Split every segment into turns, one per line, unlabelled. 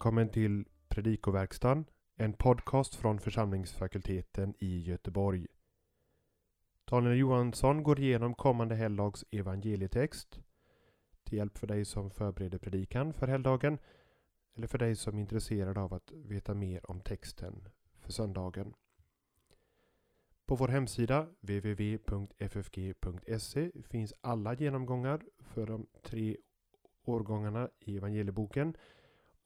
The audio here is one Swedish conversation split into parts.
välkommen till Predikoverkstan, en podcast från församlingsfakulteten i Göteborg. Daniel Johansson går igenom kommande helgdags evangelietext till hjälp för dig som förbereder predikan för helgdagen eller för dig som är intresserad av att veta mer om texten för söndagen. På vår hemsida www.ffg.se finns alla genomgångar för de tre årgångarna i evangelieboken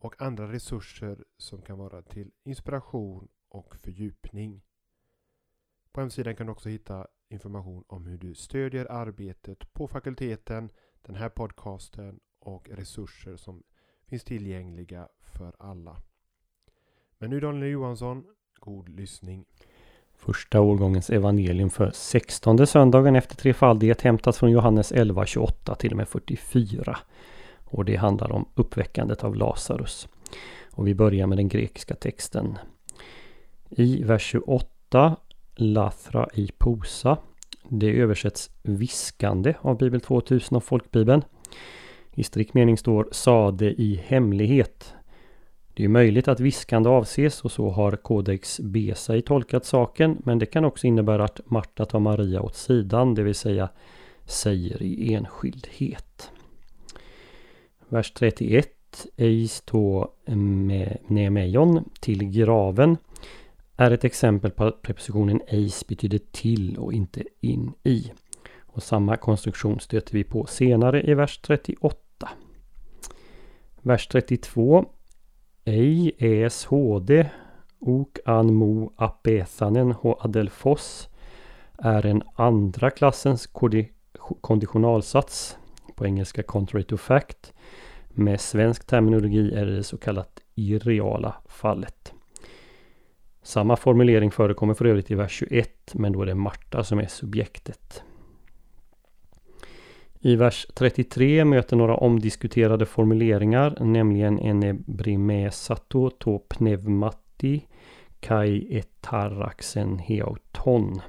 och andra resurser som kan vara till inspiration och fördjupning. På hemsidan kan du också hitta information om hur du stödjer arbetet på fakulteten, den här podcasten och resurser som finns tillgängliga för alla. Men nu Daniel Johansson, god lyssning.
Första årgångens evangelium för 16 söndagen efter trefaldighet hämtas från Johannes 11, 28 till och med 44. Och det handlar om uppväckandet av Lazarus. Och vi börjar med den grekiska texten. I vers 28 Lathra i Posa. Det översätts viskande av Bibel 2000 och Folkbibeln. I strikt mening står sade i hemlighet. Det är möjligt att viskande avses och så har Codex Besai tolkat saken men det kan också innebära att Marta tar Maria åt sidan, det vill säga säger i enskildhet. Vers 31 Eis to Nemejon till graven. Är ett exempel på att prepositionen eis betyder till och inte in i. Och samma konstruktion stöter vi på senare i vers 38. Vers 32 Ej es hd ok an mo apethanen ho adelfos är en andra klassens konditionalsats på engelska contrary to fact med svensk terminologi är det så kallat irreala fallet. Samma formulering förekommer för övrigt i vers 21 men då är det Marta som är subjektet. I vers 33 möter några omdiskuterade formuleringar, nämligen enebrimesato to pneumati kai etaraxen heauton.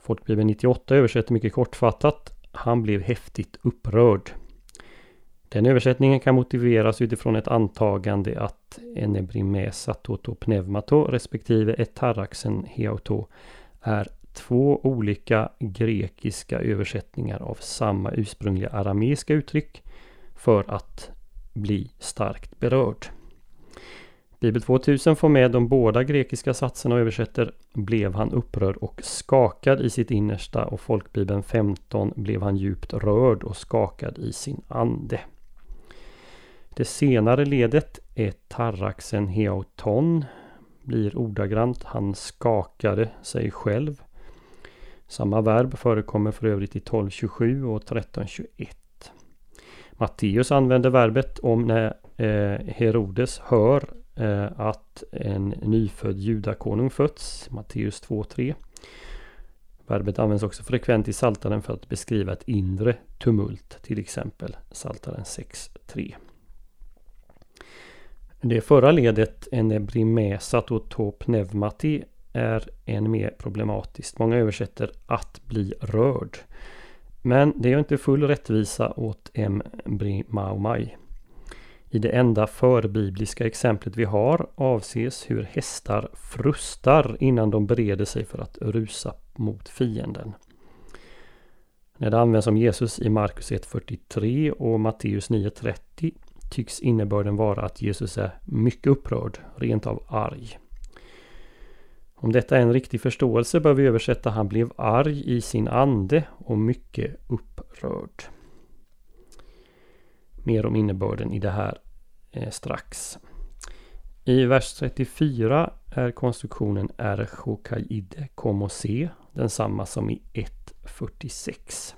Folkbibeln 98 översätter mycket kortfattat. Han blev häftigt upprörd. Den översättningen kan motiveras utifrån ett antagande att enebrimesa pneumato respektive etaraxen heauto är två olika grekiska översättningar av samma ursprungliga arameiska uttryck för att bli starkt berörd. Bibel 2000 får med de båda grekiska satserna och översätter blev han upprörd och skakad i sitt innersta och folkbibeln 15 blev han djupt rörd och skakad i sin ande. Det senare ledet är tarraxen heauton blir ordagrant han skakade sig själv. Samma verb förekommer för övrigt i 1227 och 1321. Matteus använder verbet om när eh, Herodes hör eh, att en nyfödd judakonung fötts. Matteus 2.3. Verbet används också frekvent i Saltaren för att beskriva ett inre tumult, till exempel Saltaren 6.3. Det förra ledet, enebrimesat och topnevmati, är än mer problematiskt. Många översätter att bli rörd. Men det är inte full rättvisa åt embrimaumai. I det enda förbibliska exemplet vi har avses hur hästar frustar innan de bereder sig för att rusa mot fienden. När det används om Jesus i Markus 1.43 och Matteus 9.30 tycks innebörden vara att Jesus är mycket upprörd, rent av arg. Om detta är en riktig förståelse bör vi översätta han blev arg i sin ande och mycket upprörd. Mer om innebörden i det här eh, strax. I vers 34 är konstruktionen erchokaide como se densamma som i 1.46.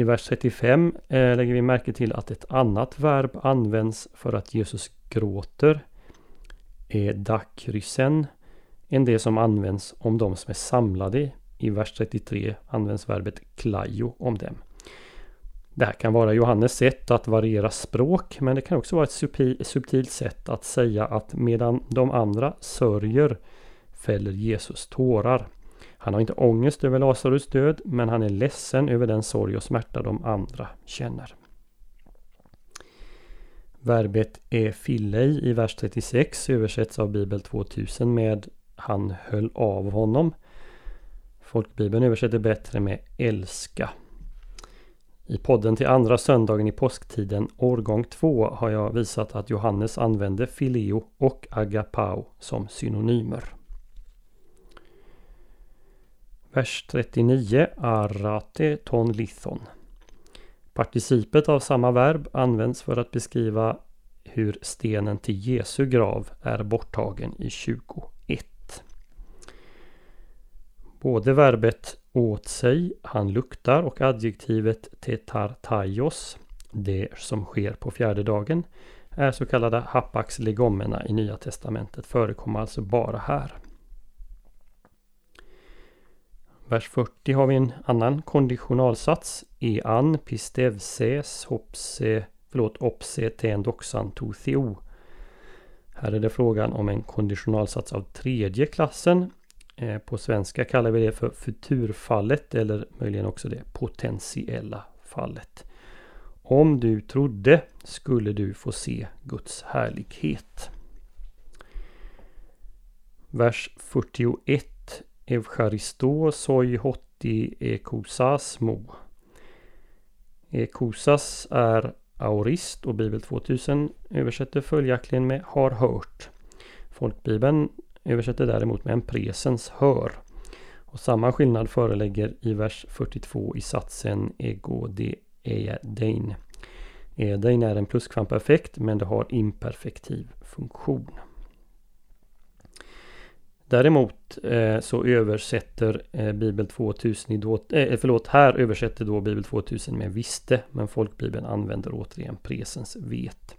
I vers 35 eh, lägger vi märke till att ett annat verb används för att Jesus gråter. E är dakrysen än det som används om de som är samlade. I vers 33 används verbet klajo om dem. Det här kan vara Johannes sätt att variera språk men det kan också vara ett subtilt sätt att säga att medan de andra sörjer fäller Jesus tårar. Han har inte ångest över Lazarus död men han är ledsen över den sorg och smärta de andra känner. Verbet är fillei i vers 36 översätts av Bibel 2000 med Han höll av honom. Folkbibeln översätter bättre med älska. I podden till andra söndagen i påsktiden, årgång 2, har jag visat att Johannes använde fileo och agapao som synonymer. Vers 39, arate ton lithon. Participet av samma verb används för att beskriva hur stenen till Jesu grav är borttagen i 21. Både verbet åt sig, han luktar och adjektivet tetartaios, det som sker på fjärde dagen, är så kallade hapax legomena i Nya Testamentet, förekommer alltså bara här. Vers 40 har vi en annan konditionalsats. Ean pistevses hopse, förlåt, opse ten doxan to theo. Här är det frågan om en konditionalsats av tredje klassen. Eh, på svenska kallar vi det för futurfallet eller möjligen också det potentiella fallet. Om du trodde skulle du få se Guds härlighet. Vers 41 Evcharisto soi hoti, ekosas mo. Ekosas är aorist och Bibel 2000 översätter följaktligen med har hört. Folkbibeln översätter däremot med en presens hör. Och samma skillnad föreligger i vers 42 i satsen ego de edein. Edein är en pluskvamperfekt men det har imperfektiv funktion. Däremot eh, så översätter eh, Bibel 2000 i då, eh, förlåt, här översätter då Bibel 2000 med visste, men folkbibeln använder återigen presens vet.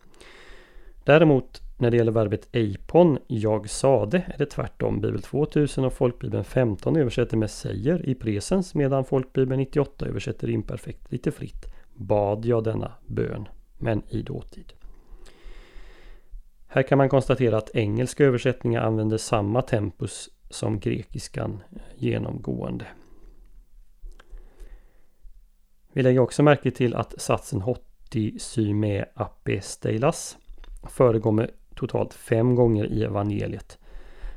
Däremot när det gäller verbet eipon, jag sade, är det tvärtom. Bibel 2000 och folkbibeln 15 översätter med säger i presens medan folkbibeln 98 översätter imperfekt lite fritt. Bad jag denna bön, men i dåtid. Här kan man konstatera att engelska översättningar använder samma tempus som grekiskan eh, genomgående. Vi lägger också märke till att satsen hotti syme apesteilas förekommer totalt fem gånger i evangeliet.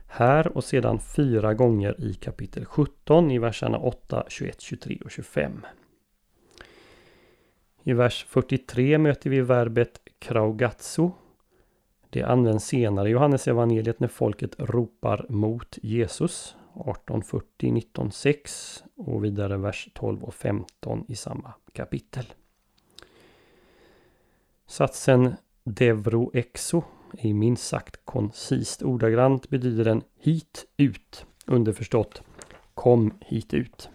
Här och sedan fyra gånger i kapitel 17 i verserna 8, 21, 23 och 25. I vers 43 möter vi verbet kraugatso det används senare i Johannes evangeliet när folket ropar mot Jesus 1840 19.6 och vidare vers 12 och 15 i samma kapitel. Satsen Devro exo är minst sagt koncist ordagrant betyder den hit ut underförstått kom hit ut.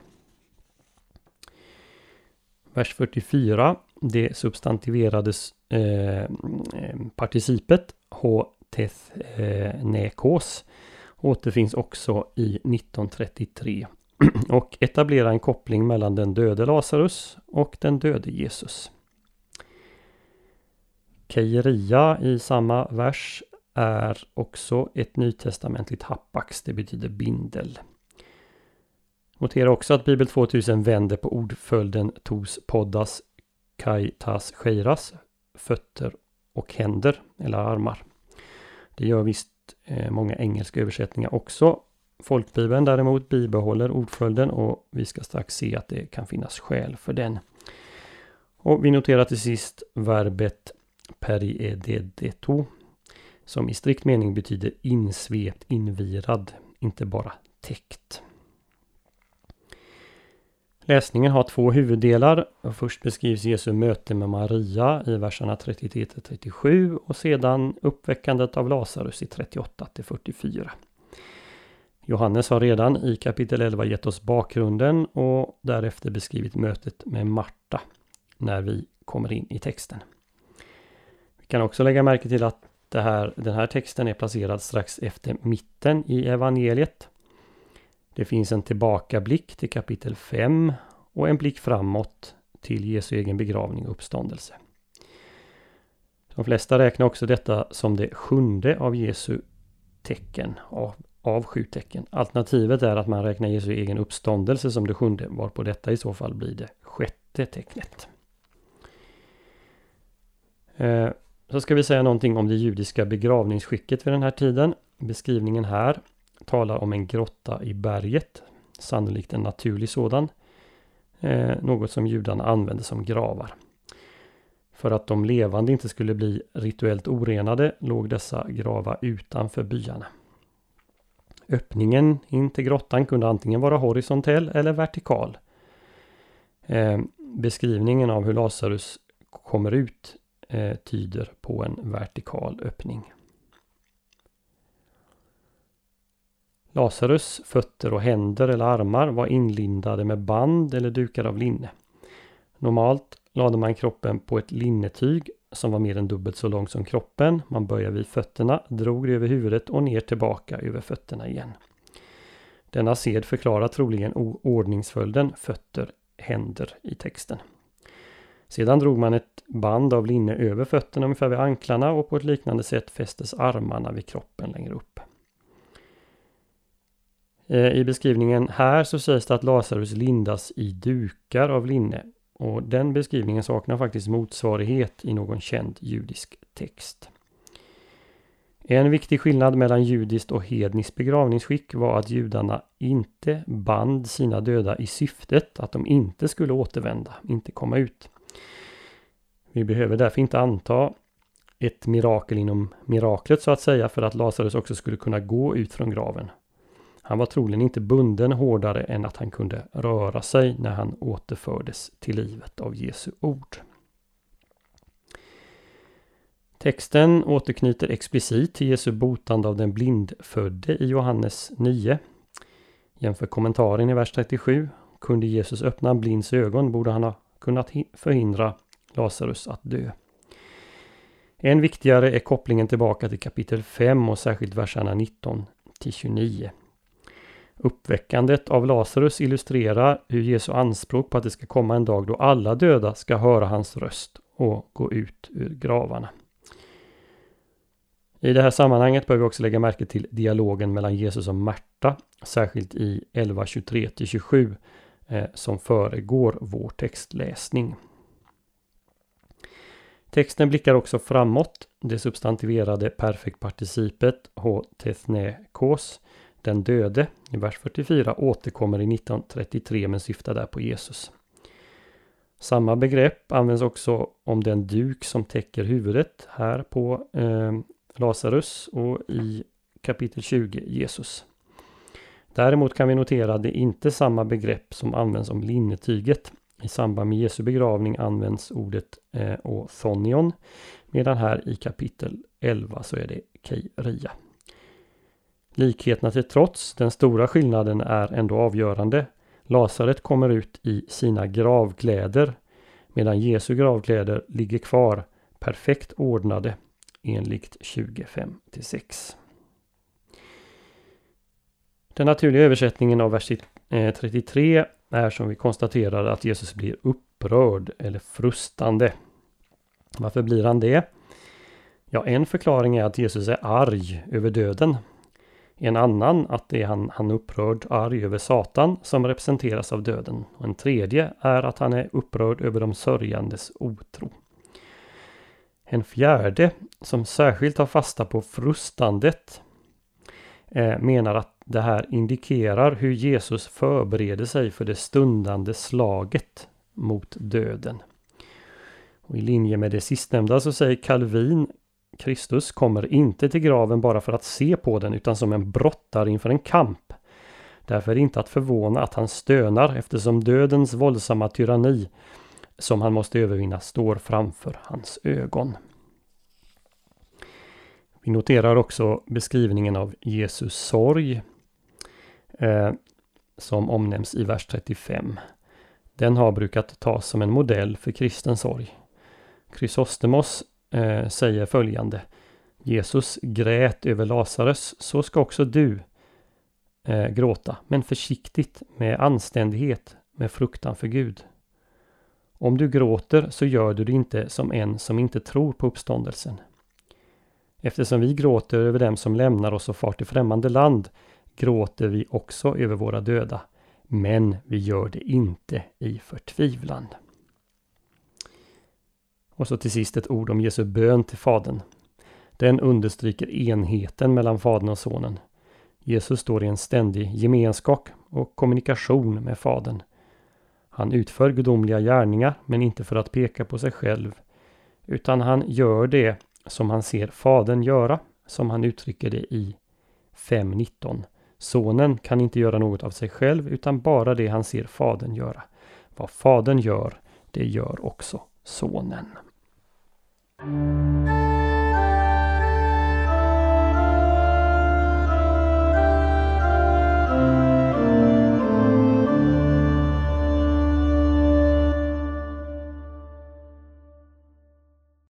Vers 44 det substantiverades eh, eh participet H. Teth återfinns också i 1933 och etablerar en koppling mellan den döde Lazarus och den döde Jesus. Keiria i samma vers är också ett nytestamentligt hapax, det betyder bindel. Notera också att Bibel 2000 vänder på ordföljden tos poddas kaitas skeiras, fötter och händer eller armar. Det gör visst eh, många engelska översättningar också. Folkbibeln däremot bibehåller ordföljden och vi ska strax se att det kan finnas skäl för den. Och vi noterar till sist verbet periededeto som i strikt mening betyder insvept, invirad, inte bara täckt. Läsningen har två huvuddelar. Först beskrivs Jesu möte med Maria i verserna 33 37 och sedan uppväckandet av Lazarus i 38 44. Johannes har redan i kapitel 11 gett oss bakgrunden och därefter beskrivit mötet med Marta när vi kommer in i texten. Vi kan också lägga märke till att här, den här texten är placerad strax efter mitten i evangeliet. Det finns en tillbakablick till kapitel 5 och en blick framåt till Jesu egen begravning och uppståndelse. De flesta räknar också detta som det sjunde av Jesu tecken, av, av sju tecken. Alternativet är att man räknar Jesu egen uppståndelse som det sjunde, varpå detta i så fall blir det sjätte tecknet. Eh, så ska vi säga någonting om det judiska begravningsskicket vid den här tiden. Beskrivningen här talar om en grotta i berget, sannolikt en naturlig sådan. Eh, något som judarna använde som gravar. För att de levande inte skulle bli rituellt orenade låg dessa gravar utanför byarna. Öppningen in till grottan kunde antingen vara horisontell eller vertikal. Eh, beskrivningen av hur Lazarus kommer ut eh, tyder på en vertikal öppning. Lazarus fötter och händer eller armar var inlindade med band eller dukar av linne. Normalt lade man kroppen på ett linnetyg som var mer än dubbelt så långt som kroppen. Man började vid fötterna, drog det över huvudet och ner tillbaka över fötterna igen. Denna sed förklarar troligen ordningsföljden fötter, händer i texten. Sedan drog man ett band av linne över fötterna ungefär vid anklarna och på ett liknande sätt fästes armarna vid kroppen längre upp. Eh, I beskrivningen här så sägs det att Lazarus lindas i dukar av linne och den beskrivningen saknar faktiskt motsvarighet i någon känd judisk text. En viktig skillnad mellan judiskt och hedniskt begravningsskick var att judarna inte band sina döda i syftet att de inte skulle återvända, inte komma ut. Vi behöver därför inte anta ett mirakel inom miraklet så att säga för att Lazarus också skulle kunna gå ut från graven. Han var troligen inte bunden hårdare än att han kunde röra sig när han återfördes till livet av Jesu ord. Texten återknyter explicit till Jesu botande av den blindfödde i Johannes 9. Jämför kommentaren i vers 37. Kunde Jesus öppna en blinds ögon borde han ha kunnat förhindra Lazarus att dö. Än viktigare är kopplingen tillbaka till kapitel 5 och särskilt verserna 19 till 29. Uppväckandet av Lazarus illustrerar hur Jesu anspråk på att det ska komma en dag då alla döda ska höra hans röst och gå ut ur gravarna. I det här sammanhanget bör vi också lägga märke till dialogen mellan Jesus och Märta, särskilt i 11.23-27 eh, som föregår vår textläsning. Texten blickar också framåt. Det substantiverade perfektparticipet h tethnekos den döde i vers 44 återkommer i 1933 men syftar där på Jesus. Samma begrepp används också om den duk som täcker huvudet här på eh, Lazarus och i kapitel 20 Jesus. Däremot kan vi notera att det inte är samma begrepp som används om linnetyget. I samband med Jesu begravning används ordet eh, othonion medan här i kapitel 11 så är det keiria. Likheterna till trots, den stora skillnaden är ändå avgörande. Lasaret kommer ut i sina gravkläder medan Jesu gravkläder ligger kvar perfekt ordnade enligt 25 6. Den naturliga översättningen av vers 33 eh, är som vi konstaterade att Jesus blir upprörd eller frustande. Varför blir han det? Ja, en förklaring är att Jesus är arg över döden. En annan att det är han, han upprörd arg över Satan som representeras av döden. Och en tredje är att han är upprörd över de sörjandes otro. En fjärde som särskilt tar fasta på frustandet eh, menar att det här indikerar hur Jesus förbereder sig för det stundande slaget mot döden. Och I linje med det sistnämnda så säger Calvin Kristus kommer inte till graven bara för att se på den utan som en brottare inför en kamp. Därför är det inte att förvåna att han stönar eftersom dödens våldsamma tyranni som han måste övervinna står framför hans ögon. Vi noterar också beskrivningen av Jesus sorg eh, som omnämns i vers 35. Den har brukat tas som en modell för kristen sorg. Chrysostomos eh, säger följande. Jesus grät över Lazarus, så ska också du eh, gråta, men försiktigt, med anständighet, med fruktan för Gud. Om du gråter så gör du det inte som en som inte tror på uppståndelsen. Eftersom vi gråter över dem som lämnar oss och far till främmande land gråter vi också över våra döda. Men vi gör det inte i förtvivlan. Och så till sist ett ord om Jesu bön till Fadern. Den understryker enheten mellan Fadern och Sonen. Jesus står i en ständig gemenskap och kommunikation med Fadern. Han utför gudomliga gärningar men inte för att peka på sig själv utan han gör det som han ser Fadern göra, som han uttrycker det i 5.19. Sonen kan inte göra något av sig själv utan bara det han ser Fadern göra. Vad Fadern gör, det gör också Sonen. Thank you.